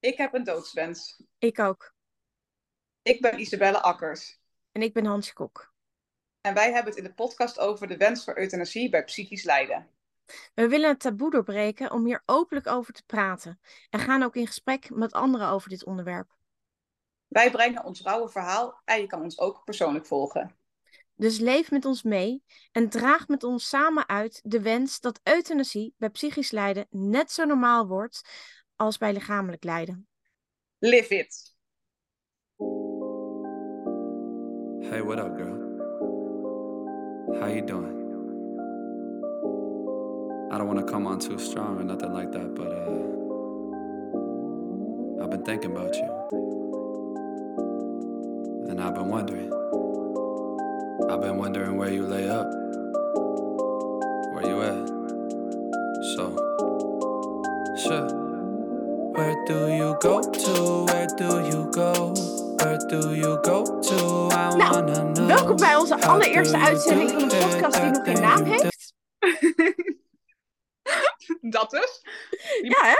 Ik heb een doodswens. Ik ook. Ik ben Isabelle Akkers. En ik ben Hansje Kok. En wij hebben het in de podcast over de wens voor euthanasie bij psychisch lijden. We willen het taboe doorbreken om hier openlijk over te praten. En gaan ook in gesprek met anderen over dit onderwerp. Wij brengen ons rauwe verhaal en je kan ons ook persoonlijk volgen. Dus leef met ons mee en draag met ons samen uit de wens dat euthanasie bij psychisch lijden net zo normaal wordt als bij lichamelijk lijden. Live it! Hey, what up, girl? How you doing? I don't want to come on too strong or nothing like that, but uh, I've been thinking about you, and I've been wondering. I've been wondering where you lay up, where you at. So, sure. Where do you go to? Where do you go? Where do you go to? I Nou, wanna know. Welkom bij onze allereerste uitzending van de podcast die nog geen naam heeft. Dat dus. Ja, hè?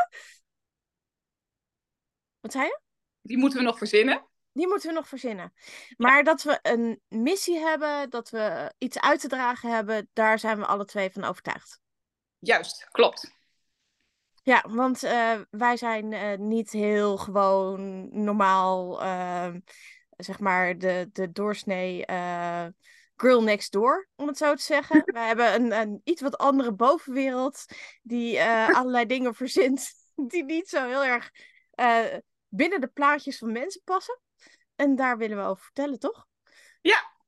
Wat zei je? Die moeten we nog verzinnen. Die moeten we nog verzinnen. Maar dat we een missie hebben, dat we iets uit te dragen hebben, daar zijn we alle twee van overtuigd. Juist, klopt. Ja, want eh, wij zijn eh, niet heel gewoon normaal, ehm, zeg maar, de, de doorsnee eh, girl next door, om het zo te zeggen. wij hebben een, een iets wat andere bovenwereld die allerlei dingen verzint die niet zo heel erg binnen de plaatjes van mensen passen. En daar willen we over vertellen, toch?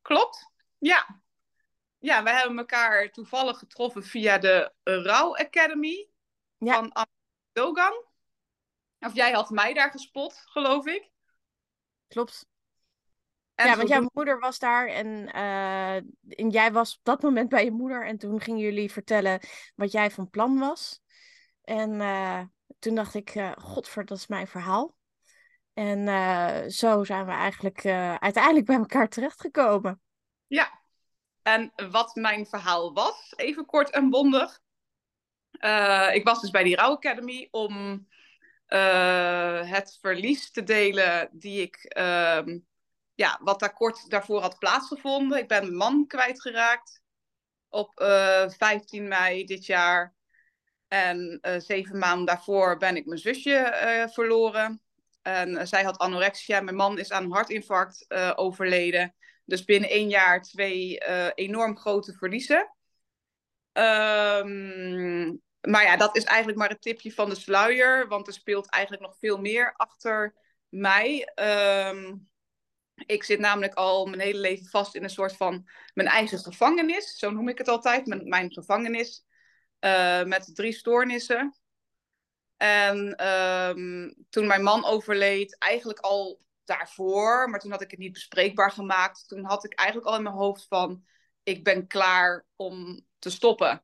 Klopt. Ja. Ja, we hebben elkaar toevallig getroffen via de Rauw Academy Ja. van Am- Dogan. Of jij had mij daar gespot, geloof ik. Klopt. En ja, want jouw moeder was daar en, eh, en jij was op dat moment bij je moeder. En toen gingen jullie vertellen wat jij van plan was. En eh, toen dacht ik, eh godver, dat is mijn verhaal. En zo zijn we eigenlijk uiteindelijk bij elkaar terechtgekomen. Ja, en wat mijn verhaal was, even kort en bondig. Eh, ik was dus bij die Rouw Academy om eh, het verlies te delen die ik, ehm, ja, wat daar kort daarvoor had plaatsgevonden. Ik ben mijn man kwijtgeraakt op eh 15 mei dit jaar. En eh, zeven maanden daarvoor ben ik mijn zusje eh, verloren. En eh, zij had anorexia. Mijn man is aan een hartinfarct eh, overleden. Dus binnen één jaar twee eh, enorm grote verliezen. Ehm, maar ja, dat is eigenlijk maar het tipje van de sluier. Want er speelt eigenlijk nog veel meer achter mij. Ehm, ik zit namelijk al mijn hele leven vast in een soort van mijn eigen gevangenis. Zo noem ik het altijd, mijn, gevangenis. eh, met drie stoornissen. En ehm, toen mijn man overleed, eigenlijk al daarvoor, maar toen had ik het niet bespreekbaar gemaakt. Toen had ik eigenlijk al in mijn hoofd van, ik ben klaar om te stoppen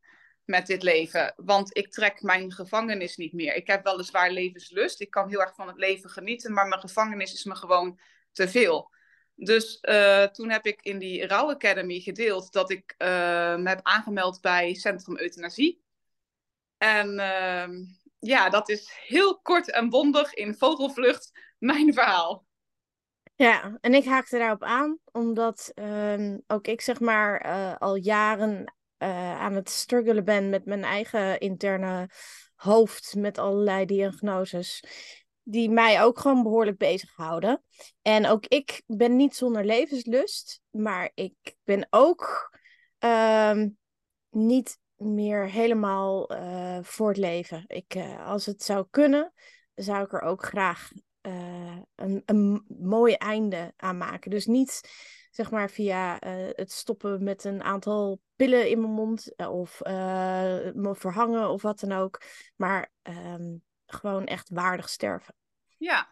met dit leven. Want ik trek mijn gevangenis niet meer. Ik heb weliswaar levenslust. Ik kan heel erg van het leven genieten, maar mijn gevangenis is me gewoon te veel. Dus eh, toen heb ik in die Rouw Academy gedeeld dat ik eh, me heb aangemeld bij Centrum Euthanasie. En ehm, ja, dat is heel kort en bondig in vogelvlucht mijn verhaal. Ja, en ik haakte daarop aan, omdat ehm, ook ik zeg maar eh, al jaren eh, aan het struggelen ben met mijn eigen interne hoofd, met allerlei diagnoses, die mij ook gewoon behoorlijk bezighouden. En ook ik ben niet zonder levenslust, maar ik ben ook ehm, niet meer helemaal eh, voor het leven. Ik, eh, als het zou kunnen, zou ik er ook graag een, een mooi einde aan maken. Dus niet zeg maar via eh, het stoppen met een aantal pillen in mijn mond eh, of eh, me verhangen of wat dan ook. Maar ehm, gewoon echt waardig sterven. Ja.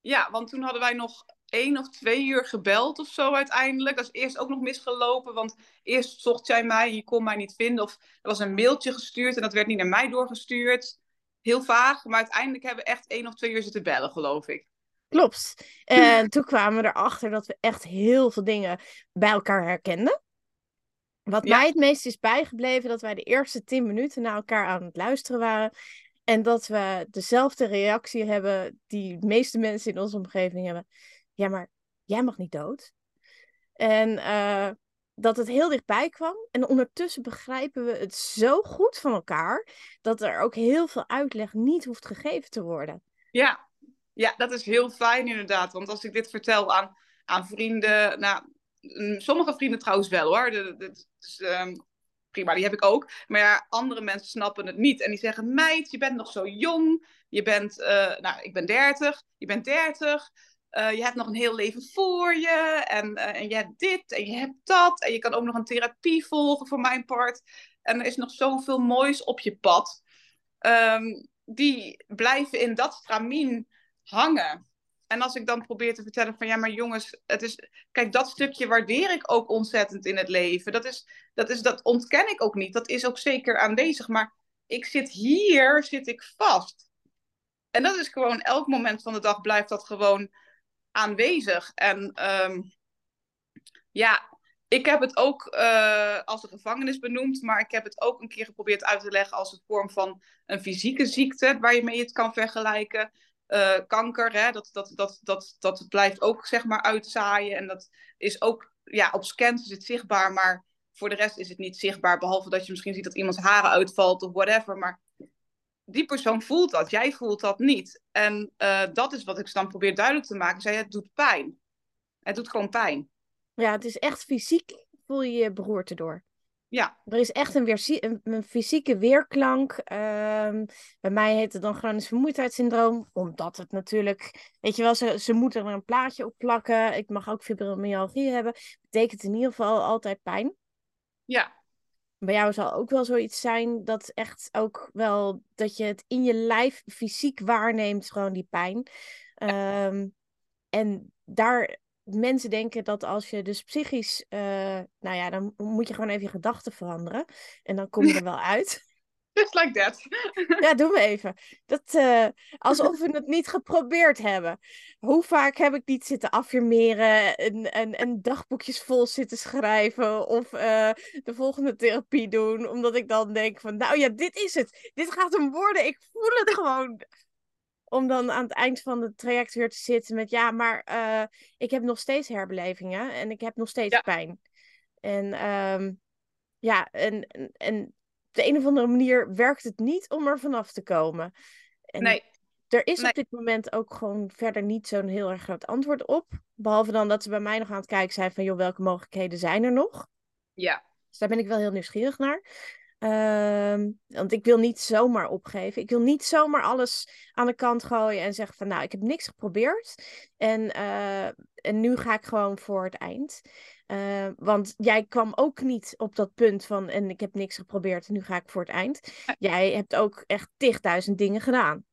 ja, want toen hadden wij nog één of twee uur gebeld of zo uiteindelijk. Dat is eerst ook nog misgelopen, want eerst zocht jij mij, je kon mij niet vinden. Of er was een mailtje gestuurd en dat werd niet naar mij doorgestuurd. Heel vaag, maar uiteindelijk hebben we echt één of twee uur zitten bellen, geloof ik. Klopt. En toen kwamen we erachter dat we echt heel veel dingen bij elkaar herkenden. Wat Ja. mij het meest is bijgebleven, dat wij de eerste tien minuten naar elkaar aan het luisteren waren. En dat we dezelfde reactie hebben die de meeste mensen in onze omgeving hebben. Ja, maar jij mag niet dood. En uh, dat het heel dichtbij kwam. En ondertussen begrijpen we het zo goed van elkaar. dat er ook heel veel uitleg niet hoeft gegeven te worden. Ja, ja dat is heel fijn inderdaad. Want als ik dit vertel aan, aan vrienden. Nou, mm, sommige vrienden trouwens wel hoor. Dus, um, prima, die heb ik ook. Maar ja, andere mensen snappen het niet. En die zeggen: Meid, je bent nog zo jong. Je bent, uh, nou, ik ben 30. Je bent 30. Uh, je hebt nog een heel leven voor je. En, uh, en je hebt dit en je hebt dat. En je kan ook nog een therapie volgen voor mijn part. En er is nog zoveel moois op je pad. Um, die blijven in dat stramien hangen. En als ik dan probeer te vertellen van ja, maar jongens, het is, kijk, dat stukje waardeer ik ook ontzettend in het leven. Dat, is, dat, is, dat ontken ik ook niet. Dat is ook zeker aanwezig. Maar ik zit hier, zit ik vast. En dat is gewoon, elk moment van de dag blijft dat gewoon aanwezig. En um, ja, ik heb het ook uh, als een gevangenis benoemd, maar ik heb het ook een keer geprobeerd uit te leggen als een vorm van een fysieke ziekte, waar je mee het kan vergelijken. Uh, kanker, hè, dat, dat, dat, dat, dat blijft ook zeg maar uitzaaien. En dat is ook, ja, op scans is het zichtbaar, maar voor de rest is het niet zichtbaar. Behalve dat je misschien ziet dat iemands haren uitvalt of whatever. Maar die persoon voelt dat, jij voelt dat niet. En uh, dat is wat ik dan probeer duidelijk te maken. Zei, het doet pijn. Het doet gewoon pijn. Ja, het is echt fysiek, voel je je beroerte door. Ja. Er is echt een, weer, een, een fysieke weerklank. Um, bij mij heet het dan chronisch vermoeidheidssyndroom. Omdat het natuurlijk, weet je wel, ze, ze moeten er een plaatje op plakken. Ik mag ook fibromyalgie hebben. Betekent in ieder geval altijd pijn. Ja. Bij jou zal ook wel zoiets zijn dat echt ook wel dat je het in je lijf fysiek waarneemt, gewoon die pijn. Um, en daar mensen denken dat als je dus psychisch, uh, nou ja, dan moet je gewoon even je gedachten veranderen. En dan kom je er wel uit. Just like that. ja, doen we even. Dat, uh, alsof we het niet geprobeerd hebben. Hoe vaak heb ik niet zitten affirmeren en, en, en dagboekjes vol zitten schrijven of uh, de volgende therapie doen, omdat ik dan denk van, nou ja, dit is het. Dit gaat hem worden. Ik voel het gewoon om dan aan het eind van het traject weer te zitten met ja, maar uh, ik heb nog steeds herbelevingen en ik heb nog steeds ja. pijn. En um, ja, en, en, en op de een of andere manier werkt het niet om er vanaf te komen. En nee. Er is nee. op dit moment ook gewoon verder niet zo'n heel erg groot antwoord op. Behalve dan dat ze bij mij nog aan het kijken zijn van, joh, welke mogelijkheden zijn er nog? Ja. Dus daar ben ik wel heel nieuwsgierig naar. Um, want ik wil niet zomaar opgeven. Ik wil niet zomaar alles aan de kant gooien en zeggen van nou, ik heb niks geprobeerd. En, uh, en nu ga ik gewoon voor het eind. Uh, want jij kwam ook niet op dat punt van en ik heb niks geprobeerd en nu ga ik voor het eind. Jij hebt ook echt tigduizend dingen gedaan.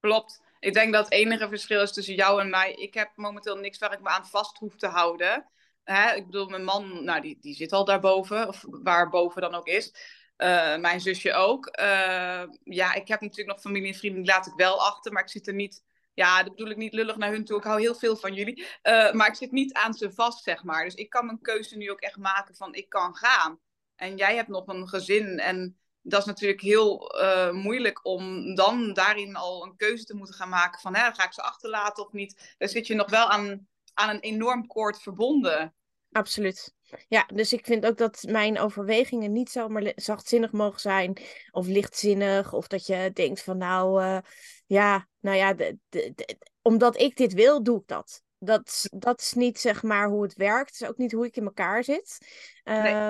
Klopt. Ik denk dat het enige verschil is tussen jou en mij. Ik heb momenteel niks waar ik me aan vast hoef te houden. Hè? Ik bedoel, mijn man, nou, die, die zit al daarboven, of waar boven dan ook is. Uh, mijn zusje ook. Uh, ja, ik heb natuurlijk nog familie en vrienden, die laat ik wel achter, maar ik zit er niet. Ja, dat bedoel ik niet lullig naar hun toe. Ik hou heel veel van jullie. Uh, maar ik zit niet aan ze vast, zeg maar. Dus ik kan mijn keuze nu ook echt maken van ik kan gaan. En jij hebt nog een gezin. En dat is natuurlijk heel moeilijk om dan daarin al een keuze te moeten gaan maken van hè, ga ik ze achterlaten of niet. Daar zit je nog wel aan, aan een enorm koord verbonden. Absoluut. Ja, dus ik vind ook dat mijn overwegingen niet zomaar zachtzinnig mogen zijn of lichtzinnig. Of dat je denkt van nou, uh, ja, nou ja, de, de, de, omdat ik dit wil, doe ik dat. Dat, dat is niet zeg maar hoe het werkt. Het is ook niet hoe ik in elkaar zit. Uh, nee.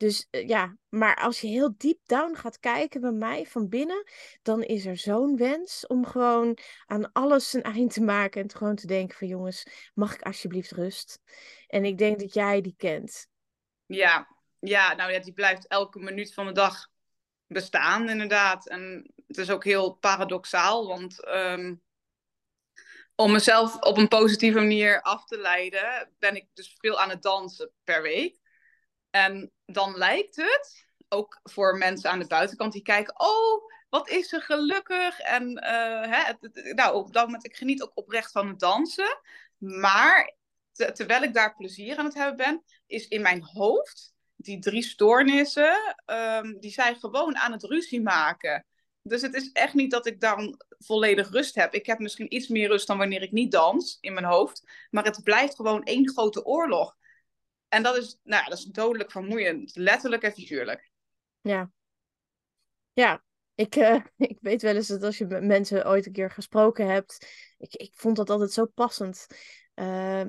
Dus uh, ja, maar als je heel diep down gaat kijken bij mij van binnen, dan is er zo'n wens om gewoon aan alles een eind te maken en gewoon te denken van jongens, mag ik alsjeblieft rust? En ik denk dat jij die kent. Ja, ja nou ja, die blijft elke minuut van de dag bestaan inderdaad. En het is ook heel paradoxaal, want um, om mezelf op een positieve manier af te leiden, ben ik dus veel aan het dansen per week. En dan lijkt het, ook voor mensen aan de buitenkant die kijken, oh, wat is ze gelukkig. En uh, hè, nou, op dat moment, ik geniet ook oprecht van het dansen. Maar te, terwijl ik daar plezier aan het hebben ben, is in mijn hoofd die drie stoornissen, um, die zijn gewoon aan het ruzie maken. Dus het is echt niet dat ik dan volledig rust heb. Ik heb misschien iets meer rust dan wanneer ik niet dans in mijn hoofd. Maar het blijft gewoon één grote oorlog. En dat is, nou dat is dodelijk vermoeiend. Letterlijk en figuurlijk. Ja. Ja, ik, uh, ik weet wel eens dat als je met mensen ooit een keer gesproken hebt. Ik, ik vond dat altijd zo passend. Uh,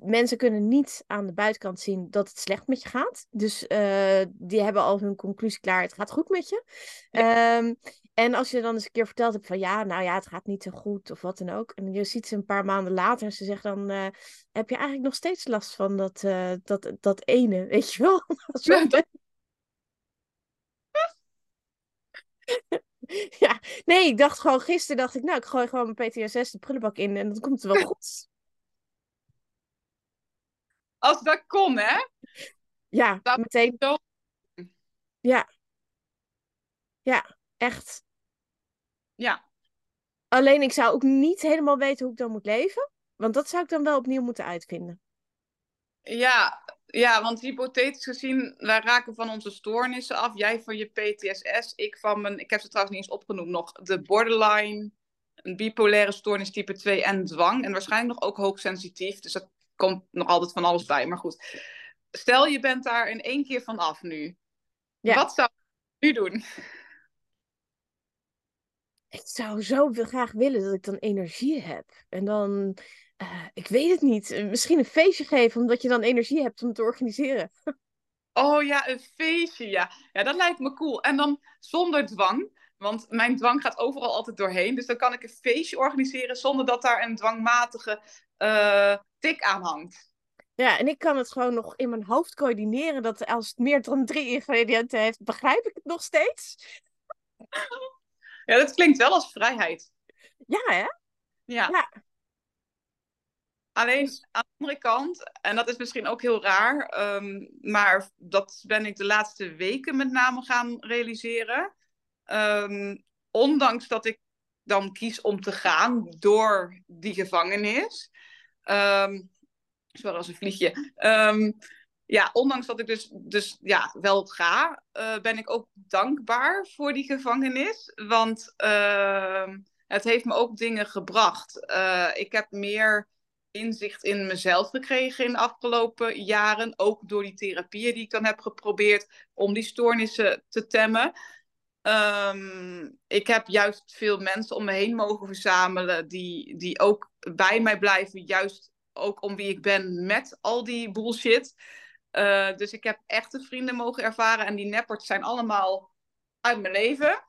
mensen kunnen niet aan de buitenkant zien dat het slecht met je gaat. Dus uh, die hebben al hun conclusie klaar. Het gaat goed met je. Ja. Um, en als je dan eens een keer verteld hebt van ja, nou ja, het gaat niet zo goed of wat dan ook. En je ziet ze een paar maanden later en ze zegt dan, uh, heb je eigenlijk nog steeds last van dat, uh, dat, dat ene, weet je wel? ja, dat... ja, nee, ik dacht gewoon gisteren, dacht ik, nou, ik gooi gewoon mijn PTSS de prullenbak in en dan komt het wel goed. Als dat kon, hè? Ja, dat meteen. Zo... Ja. Ja, echt. Ja. Alleen ik zou ook niet helemaal weten hoe ik dan moet leven. Want dat zou ik dan wel opnieuw moeten uitvinden. Ja, ja, want hypothetisch gezien, wij raken van onze stoornissen af. Jij van je PTSS, ik van mijn, ik heb ze trouwens niet eens opgenoemd nog, de borderline, een bipolaire stoornis type 2 en dwang. En waarschijnlijk nog ook hoogsensitief. Dus dat komt nog altijd van alles bij. Maar goed, stel je bent daar in één keer van af nu. Ja. Wat zou je nu doen? ik zou zo graag willen dat ik dan energie heb. En dan, uh, ik weet het niet, eh, misschien een feestje geven, omdat je dan energie hebt om te organiseren. Oh ja, een feestje, ja. Ja, dat lijkt me cool. En dan zonder dwang. Want mijn dwang gaat overal altijd doorheen. Dus dan kan ik een feestje organiseren zonder dat daar een dwangmatige uh, tik aan hangt. Ja, en ik kan het gewoon nog in mijn hoofd coördineren. Dat als het meer dan drie ingrediënten heeft, begrijp ik het nog steeds. Ja, dat klinkt wel als vrijheid. Ja, hè? Ja. ja. Alleen aan de andere kant, en dat is misschien ook heel raar, um, maar dat ben ik de laatste weken met name gaan realiseren. Um, ondanks dat ik dan kies om te gaan door die gevangenis. Um, zoals een vliegje ja, ondanks dat ik dus, dus ja, wel ga, uh, ben ik ook dankbaar voor die gevangenis. Want uh, het heeft me ook dingen gebracht. Uh, ik heb meer inzicht in mezelf gekregen in de afgelopen jaren. Ook door die therapieën die ik dan heb geprobeerd om die stoornissen te temmen. Um, ik heb juist veel mensen om me heen mogen verzamelen die, die ook bij mij blijven. Juist ook om wie ik ben met al die bullshit. Uh, dus ik heb echte vrienden mogen ervaren en die neppers zijn allemaal uit mijn leven.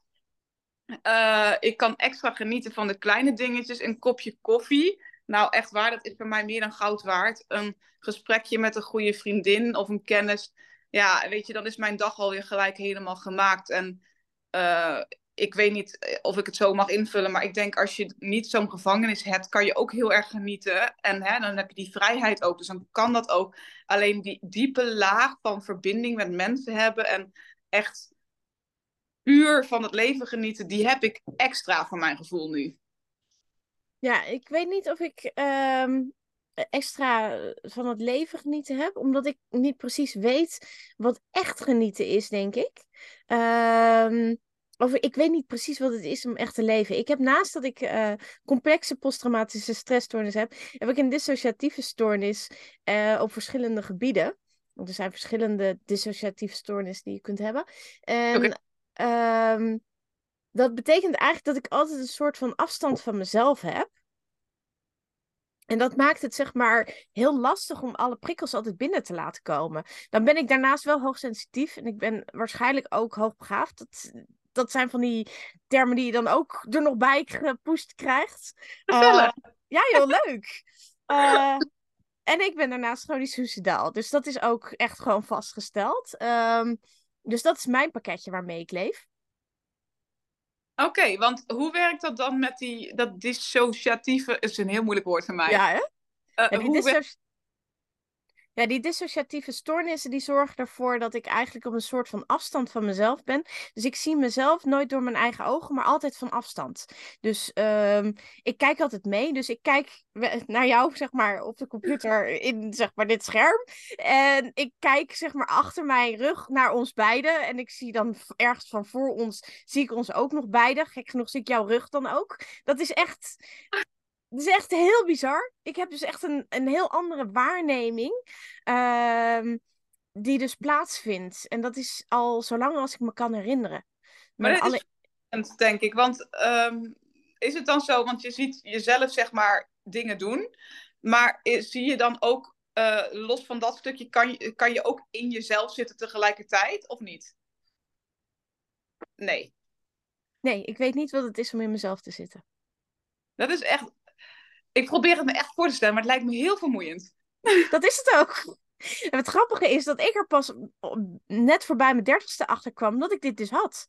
Uh, ik kan extra genieten van de kleine dingetjes. Een kopje koffie. Nou, echt waar, dat is voor mij meer dan goud waard. Een gesprekje met een goede vriendin of een kennis. Ja, weet je, dan is mijn dag alweer gelijk helemaal gemaakt. En uh, ik weet niet eh, of ik het zo mag invullen, maar ik denk als je niet zo'n gevangenis hebt, kan je ook heel erg genieten. En hè, dan heb je die vrijheid ook, dus dan kan dat ook. Alleen die diepe laag van verbinding met mensen hebben en echt puur van het leven genieten, die heb ik extra voor mijn gevoel nu. Ja, ik weet niet of ik ehm, extra van het leven genieten heb, omdat ik niet precies weet wat echt genieten is, denk ik. Ehm of ik weet niet precies wat het is om echt te leven. Ik heb naast dat ik uh, complexe posttraumatische stressstoornis heb, heb ik een dissociatieve stoornis uh, op verschillende gebieden. Want er zijn verschillende dissociatieve stoornissen die je kunt hebben. En okay. um, dat betekent eigenlijk dat ik altijd een soort van afstand van mezelf heb. En dat maakt het zeg maar heel lastig om alle prikkels altijd binnen te laten komen. Dan ben ik daarnaast wel hoogsensitief en ik ben waarschijnlijk ook hoogbegaafd. Dat, dat zijn van die termen die je dan ook er nog bij gepusht krijgt. Uh, ja, heel leuk. Uh, en ik ben daarnaast chronisch suicidaal. Dus dat is ook echt gewoon vastgesteld. Um, dus dat is mijn pakketje waarmee ik leef. Oké, okay, want hoe werkt dat dan met die, dat dissociatieve... is een heel moeilijk woord voor mij. Ja, hè? Uh, hoe Ja, die dissociatieve stoornissen die zorgen ervoor dat ik eigenlijk op een soort van afstand van mezelf ben. Dus ik zie mezelf nooit door mijn eigen ogen, maar altijd van afstand. Dus ehm, ik kijk altijd mee. Dus ik kijk naar jou, zeg maar, op de computer in zeg maar dit scherm. En ik kijk zeg maar achter mijn rug naar ons beiden. En ik zie dan ergens van voor ons, zie ik ons ook nog beiden. Gek genoeg zie ik jouw rug dan ook. Dat is echt het is echt heel bizar. Ik heb dus echt een, een heel andere waarneming. ehm, die dus plaatsvindt. En dat is al zo lang als ik me kan herinneren. Maar dat alle... is denk ik. Want ehm, is het dan zo, want je ziet jezelf zeg maar dingen doen. Maar is- zie je dan ook, eh, los van dat stukje, kan je, kan je ook in jezelf zitten tegelijkertijd of niet? Nee. Nee, ik weet niet wat het is om in mezelf te zitten. Dat is echt. Ik probeer het me echt voor te stellen, maar het lijkt me heel vermoeiend. Dat is het ook. En het grappige is dat ik er pas net voorbij mijn dertigste achter kwam dat ik dit dus had.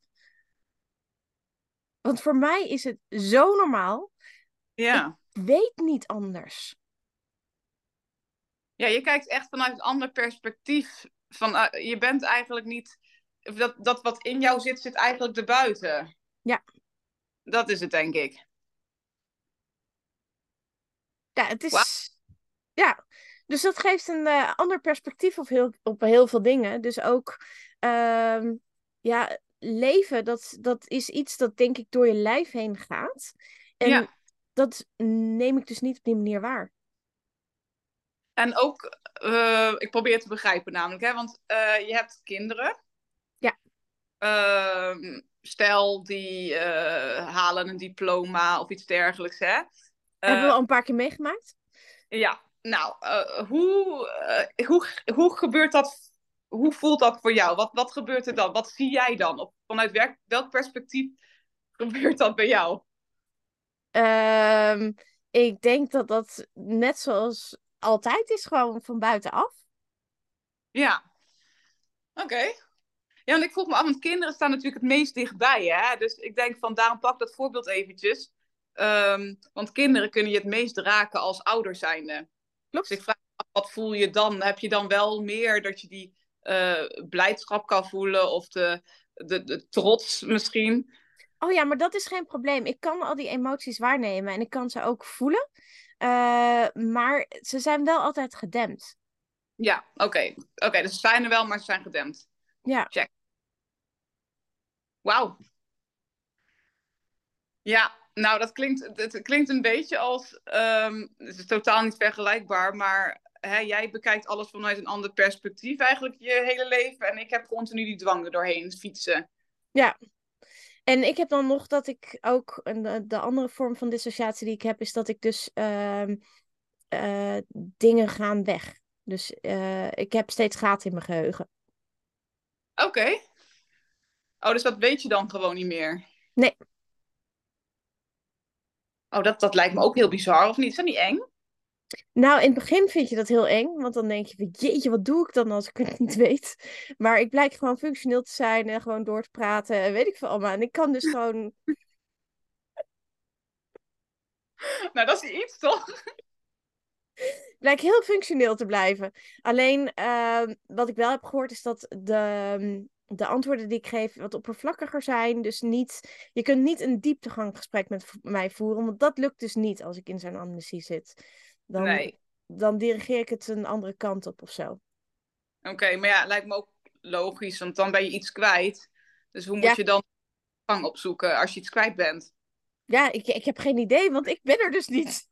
Want voor mij is het zo normaal. Ja. Ik weet niet anders. Ja, je kijkt echt vanuit een ander perspectief. Van, eh, je bent eigenlijk niet. Dat, dat wat in jou zit, zit eigenlijk erbuiten. Ja. Dat is het, denk ik. Ja, het is. Ja, dus dat geeft een eh, ander perspectief op heel, op heel veel dingen. Dus ook, ehm, ja, leven, dat, dat is iets dat denk ik door je lijf heen gaat. En Ja. dat neem ik dus niet op die manier waar. En ook, eh, ik probeer het te begrijpen namelijk, hè, want eh, je hebt kinderen. Ja. Ehm, stel, die halen een diploma of iets dergelijks, hè. Hebben we Eh, al een paar keer meegemaakt? Ja, nou, eh, hoe, eh, hoe, hoe gebeurt dat? Hoe voelt dat voor jou? Wat, wat gebeurt er dan? Wat zie jij dan? Op, vanuit werk, welk perspectief gebeurt dat bij jou? Ehm, ik denk dat dat net zoals altijd is, gewoon van buitenaf. Ja. Oké. Ja, want ik vroeg me af, want kinderen staan natuurlijk het meest dichtbij, hè? Dus ik denk van, daarom pak dat voorbeeld eventjes. Ehm, want kinderen kunnen je het meest raken als ouder zijnde. Klopt. Dus ik vraag me af, wat voel je dan? Heb je dan wel meer dat je die eh, blijdschap kan voelen of de, de, de trots misschien? Oh ja, maar dat is geen probleem. Ik kan al die emoties waarnemen en ik kan ze ook voelen. Eh, maar ze zijn wel altijd gedempt. Ja, oké. Oké, dus ze zijn er wel, maar ze zijn gedempt. Ja. Wauw. Ja, nou, dat klinkt, het klinkt een beetje als. ehm, het is totaal niet vergelijkbaar, maar hè, jij bekijkt alles vanuit een ander perspectief, eigenlijk je hele leven. En ik heb continu die dwang er doorheen fietsen. En ik heb dan nog dat ik ook, de andere vorm van dissociatie die ik heb, is dat ik dus ehm, eh, dingen gaan weg. Dus eh, ik heb steeds gaten in mijn geheugen. Oké. Oh, dus dat weet je dan gewoon niet meer? Nee. Oh, dat, dat lijkt me ook heel bizar, of niet? Is dat niet eng? Nou, in het begin vind je dat heel eng, want dan denk je van jeetje, wat doe ik dan als ik het niet weet? Maar ik blijk gewoon functioneel te zijn en gewoon door te praten en weet ik veel allemaal. En ik kan dus gewoon, Nou, dat is iets, toch? blijk heel functioneel te blijven. Alleen, ehm, wat ik wel heb gehoord is dat de, de antwoorden die ik geef wat oppervlakkiger zijn. Dus niet, je kunt niet een dieptegangsgesprek met mij voeren, want dat lukt dus niet als ik in zo'n amnesie zit. Dan, Nee. dan dirigeer ik het een andere kant op of zo. Oké, maar ja, lijkt me ook logisch, want dan ben je iets kwijt. Dus hoe moet Ja. je dan gang opzoeken als je iets kwijt bent? Ja, ik, ik heb geen idee, want ik ben er dus niet.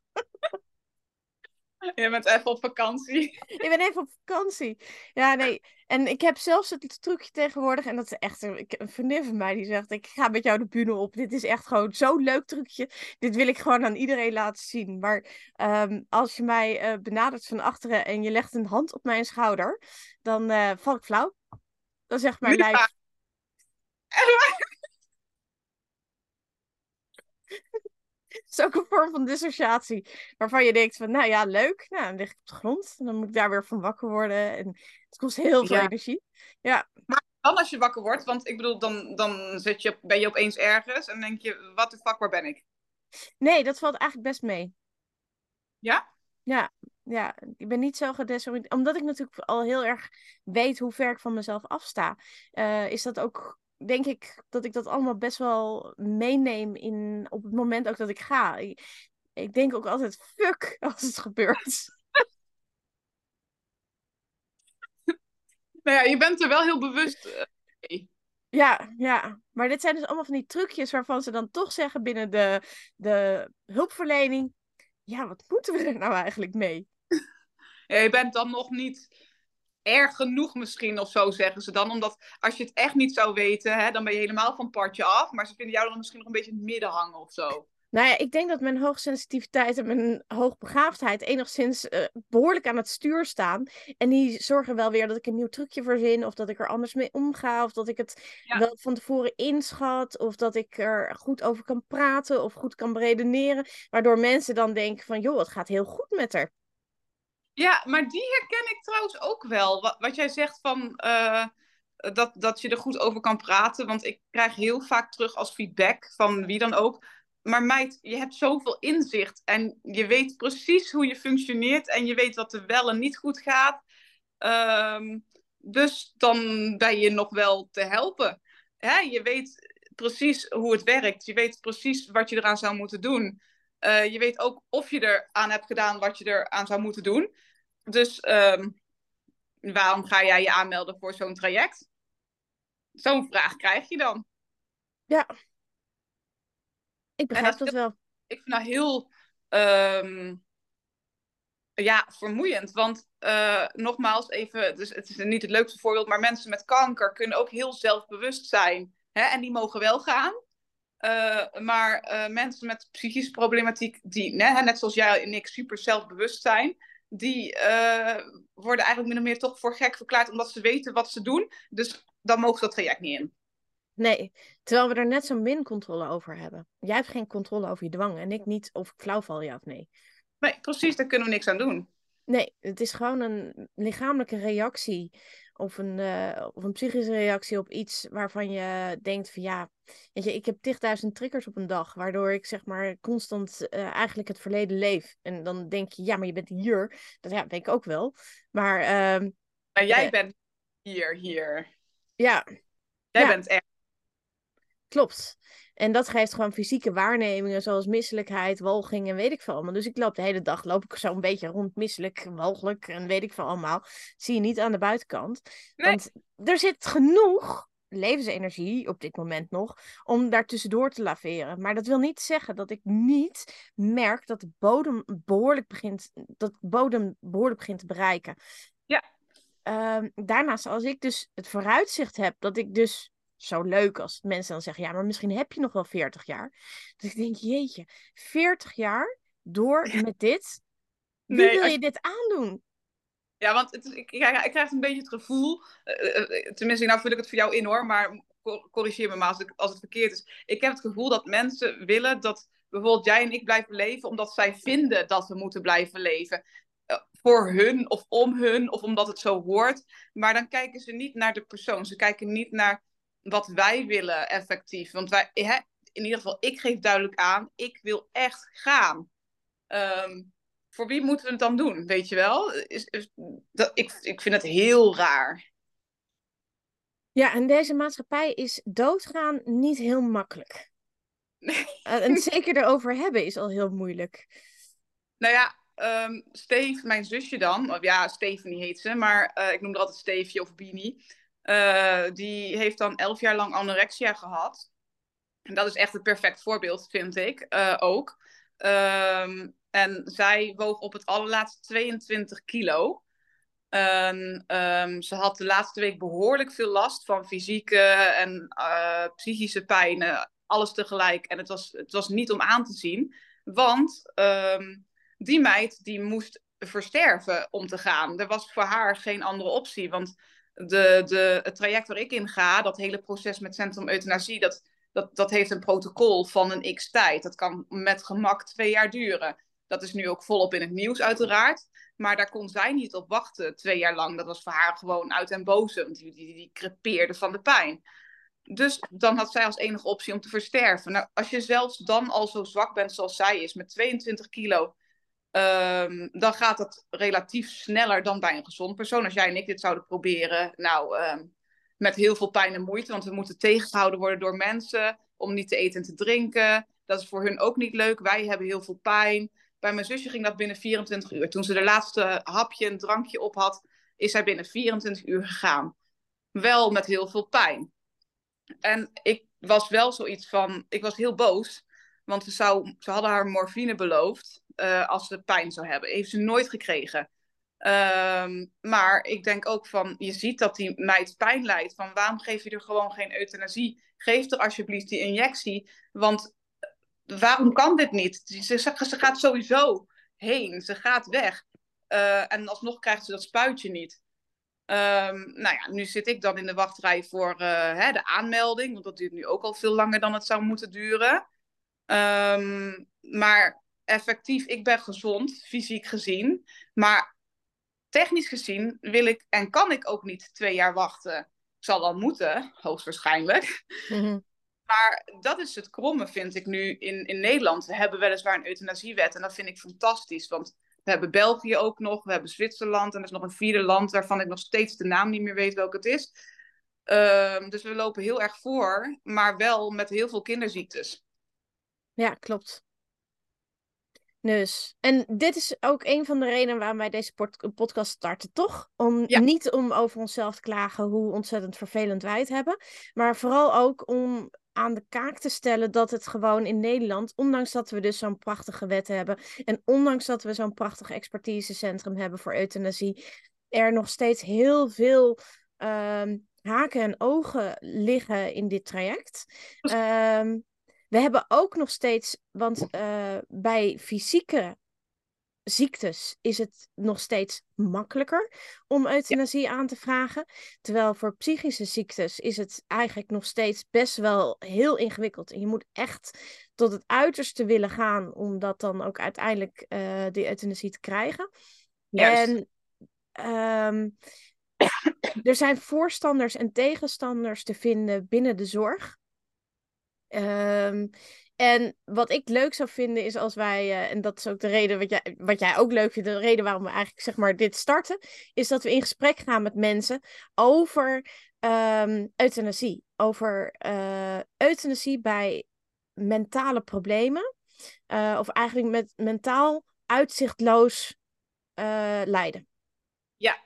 Je bent even op vakantie. Ik ben even op vakantie. Ja, nee. En ik heb zelfs het trucje tegenwoordig. En dat is echt een, een vriendin van mij die zegt: Ik ga met jou de bühne op. Dit is echt gewoon zo'n leuk trucje. Dit wil ik gewoon aan iedereen laten zien. Maar ehm, als je mij eh, benadert van achteren en je legt een hand op mijn schouder, dan eh, val ik flauw. Dan zegt mijn Niet lijf. waar. Het is ook een vorm van dissociatie. Waarvan je denkt van, nou ja, leuk. Nou, dan lig ik op de grond. En dan moet ik daar weer van wakker worden. En het kost heel veel Ja. energie. Ja, Dan als je wakker wordt, want ik bedoel, dan, dan zit je, ben je opeens ergens en denk je, wat de fuck, waar ben ik? nee, dat valt eigenlijk best mee. Ja? Ja. ja, ik ben niet zo gedesoriënteerd. Omdat ik natuurlijk al heel erg weet hoe ver ik van mezelf afsta. Uh, is dat ook, denk ik, dat ik dat allemaal best wel meeneem in, op het moment ook dat ik ga. Ik, ik denk ook altijd, fuck, als het gebeurt. nou ja, je bent er wel heel bewust uh, Ja, ja, maar dit zijn dus allemaal van die trucjes waarvan ze dan toch zeggen binnen de, de hulpverlening: ja, wat moeten we er nou eigenlijk mee? Ja, je bent dan nog niet erg genoeg misschien of zo, zeggen ze dan. Omdat als je het echt niet zou weten, hè, dan ben je helemaal van partje af. Maar ze vinden jou dan misschien nog een beetje in het midden hangen of zo. Nou ja, ik denk dat mijn hoogsensitiviteit en mijn hoogbegaafdheid enigszins uh, behoorlijk aan het stuur staan. En die zorgen wel weer dat ik een nieuw trucje verzin, of dat ik er anders mee omga, of dat ik het wel van tevoren inschat, of dat ik er goed over kan praten of goed kan redeneren. Waardoor mensen dan denken van, joh, het gaat heel goed met haar. Ja, maar die herken ik trouwens ook wel. Wat, wat jij zegt van uh, dat, dat je er goed over kan praten. Want ik krijg heel vaak terug als feedback van wie dan ook maar meid, je hebt zoveel inzicht en je weet precies hoe je functioneert en je weet wat er wel en niet goed gaat. Um, dus dan ben je nog wel te helpen. Hè? Je weet precies hoe het werkt. Je weet precies wat je eraan zou moeten doen. Uh, je weet ook of je eraan hebt gedaan wat je eraan zou moeten doen. Dus um, waarom ga jij je aanmelden voor zo'n traject? Zo'n vraag krijg je dan. Ja, ik begrijp dat, wel. Ik vind dat heel um, ja, vermoeiend. Want uh, nogmaals, even, dus het is niet het leukste voorbeeld, maar mensen met kanker kunnen ook heel zelfbewust zijn. Hè? En die mogen wel gaan. Uh, maar uh, mensen met psychische problematiek, die né, net zoals jij en ik super zelfbewust zijn, die worden eigenlijk min of meer toch voor gek verklaard omdat ze weten wat ze doen. Dus dan mogen ze dat traject niet in. Nee, terwijl we er net zo min controle over hebben. Jij hebt geen controle over je dwang en ik niet of ik flauw val, ja of nee. Nee, precies, daar kunnen we niks aan doen. Nee, het is gewoon een lichamelijke reactie of een, uh, of een psychische reactie op iets waarvan je denkt van ja, weet je, ik heb 10.000 triggers op een dag, waardoor ik zeg maar constant uh, eigenlijk het verleden leef. En dan denk je, ja, maar je bent hier. Dat ja, weet ik ook wel. Maar, uh, maar jij uh, bent hier, hier. Ja. Jij ja. bent echt Klopt. En dat geeft gewoon fysieke waarnemingen zoals misselijkheid, walging en weet ik veel allemaal. Dus ik loop de hele dag, loop ik zo een beetje rond misselijk, walgelijk en weet ik veel allemaal. Dat zie je niet aan de buitenkant. Nee. Want er zit genoeg levensenergie op dit moment nog om daar tussendoor te laveren. Maar dat wil niet zeggen dat ik niet merk dat de bodem behoorlijk begint, dat de bodem behoorlijk begint te bereiken. Ja. Um, daarnaast, als ik dus het vooruitzicht heb dat ik dus zo leuk als mensen dan zeggen, ja, maar misschien heb je nog wel 40 jaar. Dus ik denk, jeetje, 40 jaar door met dit? Wie nee, wil je dit aandoen? Ja, want het is, ik, ik, ik, krijg een beetje het gevoel, uh, tenminste, nou vul ik het voor jou in hoor, maar corrigeer me maar als, ik, als het verkeerd is. Ik heb het gevoel dat mensen willen dat bijvoorbeeld jij en ik blijven leven, omdat zij vinden dat we moeten blijven leven. Voor hun of om hun, of omdat het zo hoort. Maar dan kijken ze niet naar de persoon. Ze kijken niet naar wat wij willen effectief. Want wij, hè, in ieder geval, ik geef duidelijk aan, ik wil echt gaan. Um, voor wie moeten we het dan doen, weet je wel? Is, is, dat, ik, ik vind het heel raar. Ja, en deze maatschappij is doodgaan niet heel makkelijk. Nee. En zeker erover hebben is al heel moeilijk. Nou ja, um, Steve, mijn zusje dan, of ja, Stephanie heet ze, maar uh, ik noem haar altijd Steefje of Bini. Uh, die heeft dan elf jaar lang anorexia gehad. En dat is echt een perfect voorbeeld, vind ik uh, ook. Um, en zij woog op het allerlaatste 22 kilo. En, um, ze had de laatste week behoorlijk veel last van fysieke en uh, psychische pijnen. Alles tegelijk. En het was, het was niet om aan te zien. Want um, die meid die moest versterven om te gaan. Er was voor haar geen andere optie. Want de, de, het traject waar ik in ga, dat hele proces met Centrum Euthanasie, dat, dat, dat heeft een protocol van een x tijd. Dat kan met gemak twee jaar duren. Dat is nu ook volop in het nieuws, uiteraard. Maar daar kon zij niet op wachten twee jaar lang. Dat was voor haar gewoon uit en boze. Die, die, die crepeerde van de pijn. Dus dan had zij als enige optie om te versterven. Nou, als je zelfs dan al zo zwak bent zoals zij is, met 22 kilo, ehm, dan gaat het relatief sneller dan bij een gezond persoon. Als jij en ik dit zouden proberen, nou, ehm, met heel veel pijn en moeite, want we moeten tegengehouden worden door mensen om niet te eten en te drinken. Dat is voor hun ook niet leuk. Wij hebben heel veel pijn. Bij mijn zusje ging dat binnen 24 uur. Toen ze de laatste hapje, een drankje op had, is zij binnen 24 uur gegaan. Wel met heel veel pijn. En ik was wel zoiets van, ik was heel boos. Want ze, zou, ze hadden haar morfine beloofd uh, als ze pijn zou hebben. Heeft ze nooit gekregen. Um, maar ik denk ook van, je ziet dat die meid pijn lijdt. Van waarom geef je er gewoon geen euthanasie? Geef er alsjeblieft die injectie. Want eh, waarom kan dit niet? Ze, ze, gaat sowieso heen. Ze gaat weg. Uh, en alsnog krijgt ze dat spuitje niet. Um, nou ja, nu zit ik dan in de wachtrij voor hè, de aanmelding. Want dat duurt nu ook al veel langer dan het zou moeten duren. Um, maar effectief, ik ben gezond, fysiek gezien. Maar technisch gezien wil ik en kan ik ook niet twee jaar wachten. Ik zal wel moeten, hoogstwaarschijnlijk. Mm Maar dat is het kromme, vind ik nu in, in Nederland. We hebben weliswaar een euthanasiewet en dat vind ik fantastisch. Want we hebben België ook nog, we hebben Zwitserland en er is nog een vierde land waarvan ik nog steeds de naam niet meer weet welke het is. Uh, dus we lopen heel erg voor, maar wel met heel veel kinderziektes. Ja, klopt. Dus, en dit is ook een van de redenen waarom wij deze podcast starten, toch? Om niet om over onszelf te klagen hoe ontzettend vervelend wij het hebben, maar vooral ook om aan de kaak te stellen dat het gewoon in Nederland, ondanks dat we dus zo'n prachtige wet hebben en ondanks dat we zo'n prachtig expertisecentrum hebben voor euthanasie, er nog steeds heel veel um, haken en ogen liggen in dit traject. Um, we hebben ook nog steeds, want uh, bij fysieke ziektes is het nog steeds makkelijker om euthanasie aan te vragen. Terwijl voor psychische ziektes is het eigenlijk nog steeds best wel heel ingewikkeld. En je moet echt tot het uiterste willen gaan om dat dan ook uiteindelijk uh, die euthanasie te krijgen. Juist. En um, er zijn voorstanders en tegenstanders te vinden binnen de zorg. Um, en wat ik leuk zou vinden is als wij, uh, en dat is ook de reden wat jij, wat jij ook leuk vindt, de reden waarom we eigenlijk zeg maar dit starten, is dat we in gesprek gaan met mensen over um, euthanasie. Over uh, euthanasie bij mentale problemen. Uh, of eigenlijk met mentaal uitzichtloos lijden. Ja,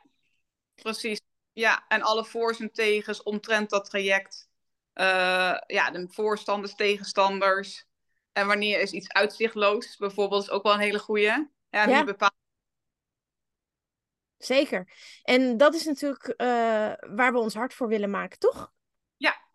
precies. Ja, en alle voor's en tegens omtrent dat traject. Uh, ja, de voorstanders, tegenstanders. En wanneer is iets uitzichtloos, bijvoorbeeld, is ook wel een hele goede. Ja, ja. bepaald. Zeker. En dat is natuurlijk uh, waar we ons hard voor willen maken, toch? Ja.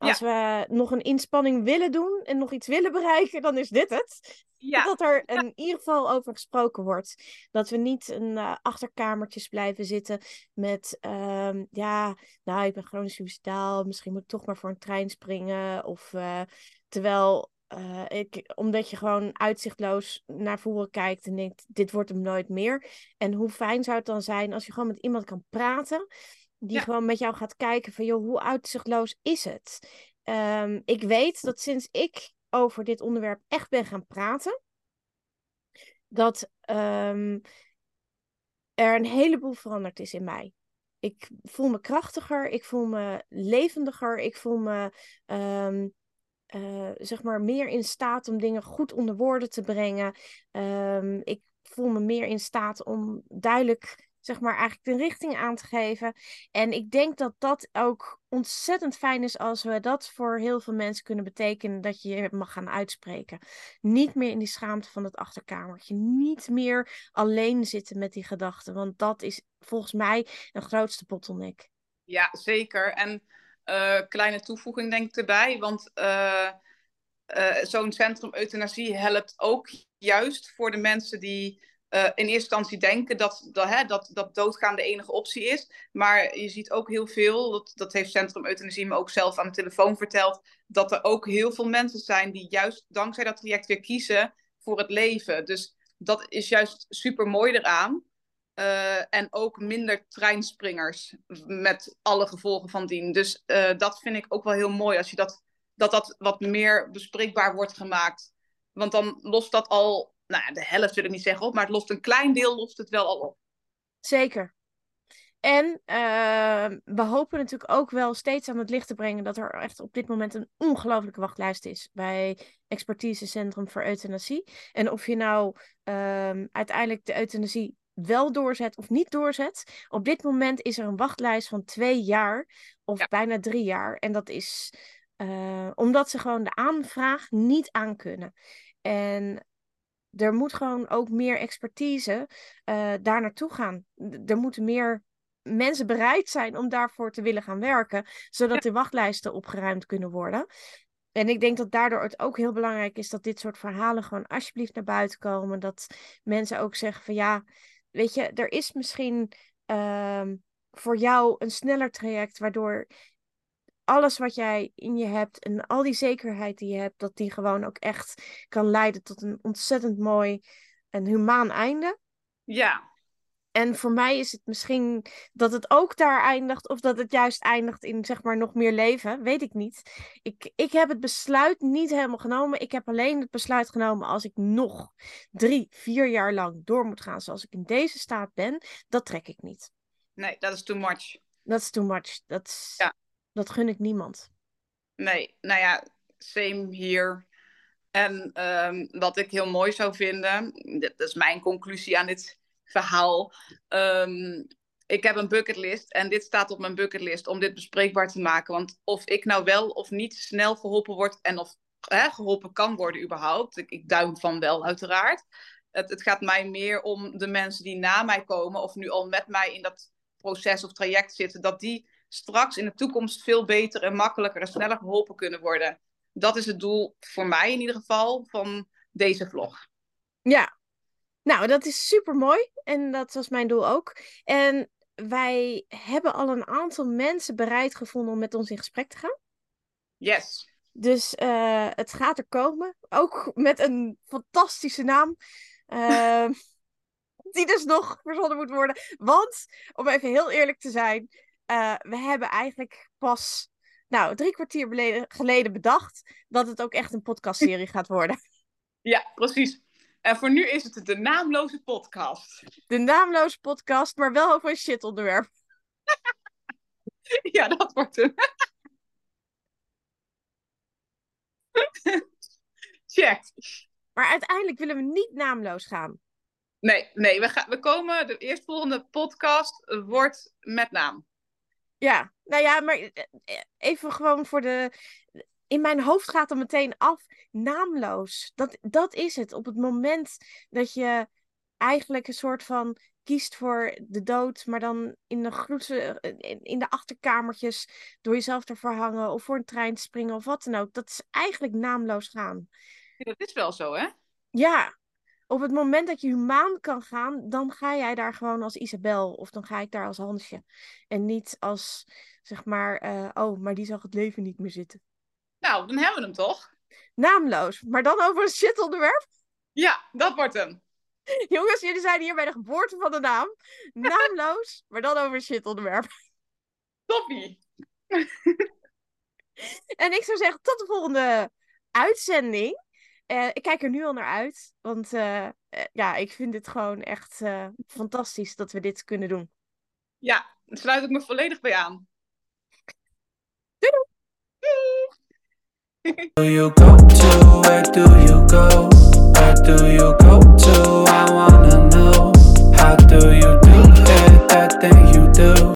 Als we nog een inspanning willen doen en nog iets willen bereiken, dan is dit het. Ja. Dat er in ieder geval over gesproken wordt. Dat we niet een uh, achterkamertjes blijven zitten met, uh, ja, nou, ik ben chronisch suicidaal, misschien moet ik toch maar voor een trein springen. Of uh, terwijl uh, ik, omdat je gewoon uitzichtloos naar voren kijkt en denkt, dit wordt hem nooit meer. En hoe fijn zou het dan zijn als je gewoon met iemand kan praten, die ja. gewoon met jou gaat kijken van, joh, hoe uitzichtloos is het? Um, ik weet dat sinds ik over dit onderwerp echt ben gaan praten, dat um, er een heleboel veranderd is in mij. Ik voel me krachtiger, ik voel me levendiger, ik voel me um, uh, zeg maar meer in staat om dingen goed onder woorden te brengen. Ik voel me meer in staat om duidelijk zeg maar, eigenlijk de richting aan te geven. En ik denk dat dat ook ontzettend fijn is als we dat voor heel veel mensen kunnen betekenen dat je je mag gaan uitspreken. Niet meer in die schaamte van het achterkamertje. Niet meer alleen zitten met die gedachten. Want dat is volgens mij een grootste bottleneck. Ja, zeker. En uh, kleine toevoeging denk ik erbij. Want uh, uh, zo'n centrum euthanasie helpt ook juist voor de mensen die uh, in eerste instantie denken dat, dat, hè, dat, dat doodgaan de enige optie is. Maar je ziet ook heel veel, dat, dat heeft Centrum Euthanasie me ook zelf aan de telefoon verteld, dat er ook heel veel mensen zijn die juist dankzij dat traject weer kiezen voor het leven. Dus dat is juist super mooi eraan. Uh, en ook minder treinspringers met alle gevolgen van dien. Dus uh, dat vind ik ook wel heel mooi als je dat, dat, dat wat meer bespreekbaar wordt gemaakt. Want dan lost dat al nou, de helft wil ik niet zeggen op, maar het lost een klein deel lost het wel al op. Zeker. En uh, we hopen natuurlijk ook wel steeds aan het licht te brengen dat er echt op dit moment een ongelofelijke wachtlijst is bij Expertisecentrum voor Euthanasie. En of je nou uh, uiteindelijk de euthanasie wel doorzet of niet doorzet. Op dit moment is er een wachtlijst van twee jaar of bijna drie jaar. En dat is uh, omdat ze gewoon de aanvraag niet aankunnen. En er moet gewoon ook meer expertise uh, daar naartoe gaan. er moeten meer mensen bereid zijn om daarvoor te willen gaan werken, zodat de wachtlijsten opgeruimd kunnen worden. En ik denk dat daardoor het ook heel belangrijk is dat dit soort verhalen gewoon alsjeblieft naar buiten komen. Dat mensen ook zeggen van ja, weet je, er is misschien uh, voor jou een sneller traject, waardoor alles wat jij in je hebt en al die zekerheid die je hebt, dat die gewoon ook echt kan leiden tot een ontzettend mooi en humaan einde. Ja. En voor mij is het misschien dat het ook daar eindigt, of dat het juist eindigt in zeg maar nog meer leven, weet ik niet. Ik, ik heb het besluit niet helemaal genomen. Ik heb alleen het besluit genomen als ik nog drie, vier jaar lang door moet gaan zoals ik in deze staat ben, dat trek ik niet. Nee, dat is too much. Dat is too much. Dat, ja. Dat gun ik niemand. Nee, nou ja, same hier. En um, wat ik heel mooi zou vinden, dat is mijn conclusie aan dit verhaal. Um, ik heb een bucketlist en dit staat op mijn bucketlist om dit bespreekbaar te maken. Want of ik nou wel of niet snel geholpen word en of hè, geholpen kan worden überhaupt. Ik, ik duim van wel uiteraard. Het, het gaat mij meer om de mensen die na mij komen of nu al met mij in dat proces of traject zitten. Dat die straks in de toekomst veel beter en makkelijker en sneller geholpen kunnen worden. Dat is het doel voor mij in ieder geval van deze vlog. Ja, nou, dat is super mooi. En dat was mijn doel ook. En wij hebben al een aantal mensen bereid gevonden om met ons in gesprek te gaan. Yes. Dus uh, het gaat er komen. Ook met een fantastische naam. Uh, die dus nog verzonnen moet worden. Want, om even heel eerlijk te zijn, uh, we hebben eigenlijk pas nou, drie kwartier geleden bedacht dat het ook echt een podcastserie gaat worden. Ja, precies. En voor nu is het de naamloze podcast. De naamloze podcast, maar wel over een shit onderwerp. ja, dat wordt hem. Check. Maar uiteindelijk willen we niet naamloos gaan. Nee, nee we, gaan, we komen, de eerstvolgende podcast wordt met naam. Ja, nou ja, maar eh, even gewoon voor de in mijn hoofd gaat er meteen af, naamloos. Dat, dat is het. Op het moment dat je eigenlijk een soort van kiest voor de dood, maar dan in de groete, in de achterkamertjes door jezelf te verhangen of voor een trein te springen of wat dan ook. Dat is eigenlijk naamloos gaan. dat is wel zo, hè? Ja. Op het moment dat je humaan kan gaan, dan ga jij daar gewoon als Isabel of dan ga ik daar als Hansje. En niet als, zeg maar, uh, oh, maar die zag het leven niet meer zitten. Nou, dan hebben we hem toch? Naamloos, maar dan over een shit onderwerp? Ja, dat wordt hem. Jongens, jullie zijn hier bij de geboorte van de naam. Naamloos, maar dan over een shit onderwerp. Toppie. en ik zou zeggen, tot de volgende uitzending. Uh, ik kijk er nu al naar uit, want uh, uh, ja, ik vind het gewoon echt fantastisch dat we dit kunnen doen. Ja, daar sluit ik me volledig bij aan. Doei doei! doei. do you go to? Where do you go? Where do you go to? I wanna